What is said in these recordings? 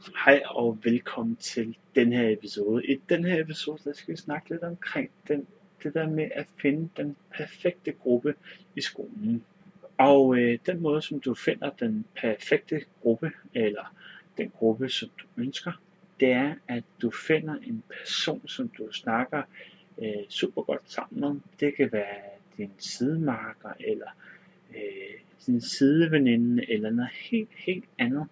Hej og velkommen til den her episode. I den her episode, der skal vi snakke lidt omkring den, det der med at finde den perfekte gruppe i skolen. Og øh, den måde, som du finder den perfekte gruppe, eller den gruppe, som du ønsker, det er, at du finder en person, som du snakker øh, super godt sammen med. Det kan være din sidemarker, eller øh, din sideveninde, eller noget helt, helt andet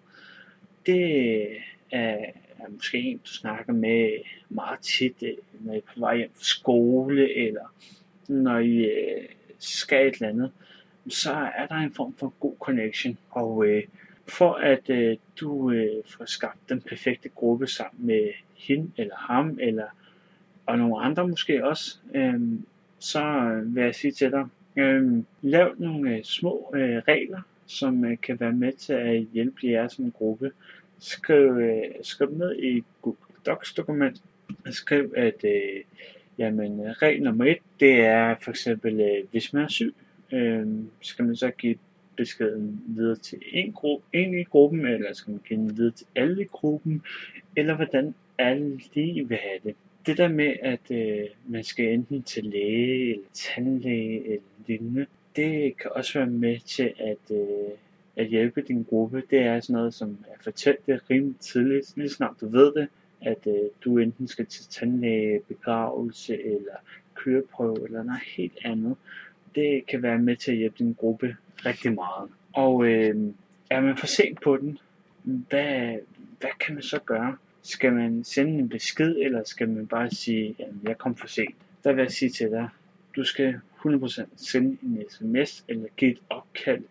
det er, er måske en, du snakker med meget tit, øh, når I er på vej hjem fra skole, eller når I øh, skal et eller andet, så er der en form for god connection. Og øh, for at øh, du øh, får skabt den perfekte gruppe sammen med hende eller ham, eller og nogle andre måske også, øh, så øh, vil jeg sige til dig, øh, lav nogle øh, små øh, regler, som øh, kan være med til at hjælpe jer som gruppe. Skriv, øh, skriv ned i Google Docs dokument, skriv at øh, jamen, regel nummer et, det er for eksempel, øh, hvis man er syg, øh, skal man så give beskeden videre til en, gruppe, en i gruppen, eller skal man give den videre til alle i gruppen, eller hvordan alle lige vil have det. Det der med, at øh, man skal enten til læge, eller tandlæge, eller lignende, det kan også være med til at, øh, at hjælpe din gruppe. Det er sådan noget som at fortælle det rimelig tidligt, lige snart du ved det, at øh, du enten skal til tandlæge, begravelse eller køreprøve eller noget helt andet. Det kan være med til at hjælpe din gruppe rigtig meget. Og øh, er man for sent på den, hvad, hvad kan man så gøre? Skal man sende en besked, eller skal man bare sige, at jeg kom for sent? Der vil jeg sige til dig, du skal 100% sende en sms eller give et opkald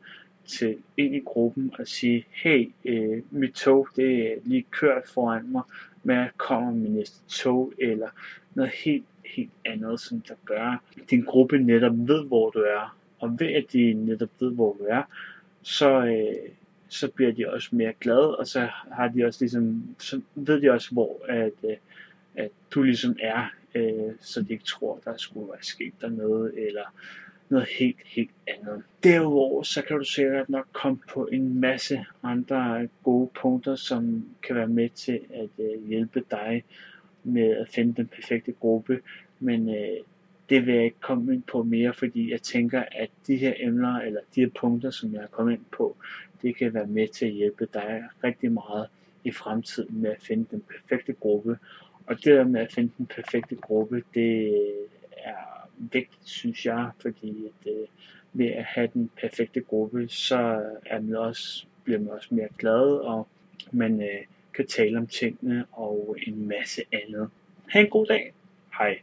til en i gruppen og sige, hey, øh, mit tog det er lige kørt foran mig, men jeg kommer med næste tog, eller noget helt, helt andet, som der gør, at din gruppe netop ved, hvor du er. Og ved at de netop ved, hvor du er, så, øh, så bliver de også mere glade, og så har de også ligesom, så ved de også, hvor at, øh, at du ligesom er øh, så de ikke tror, der skulle være sket der noget, eller noget helt, helt andet. Derudover så kan du sikkert nok komme på en masse andre gode punkter, som kan være med til at øh, hjælpe dig med at finde den perfekte gruppe, men øh, det vil jeg ikke komme ind på mere, fordi jeg tænker, at de her emner, eller de her punkter, som jeg har kommet ind på, det kan være med til at hjælpe dig rigtig meget i fremtiden med at finde den perfekte gruppe, og det der med at finde den perfekte gruppe, det er vigtigt, synes jeg, fordi at, øh, ved at have den perfekte gruppe, så er man også, bliver man også mere glad, og man øh, kan tale om tingene og en masse andet. Ha' en god dag. Hej.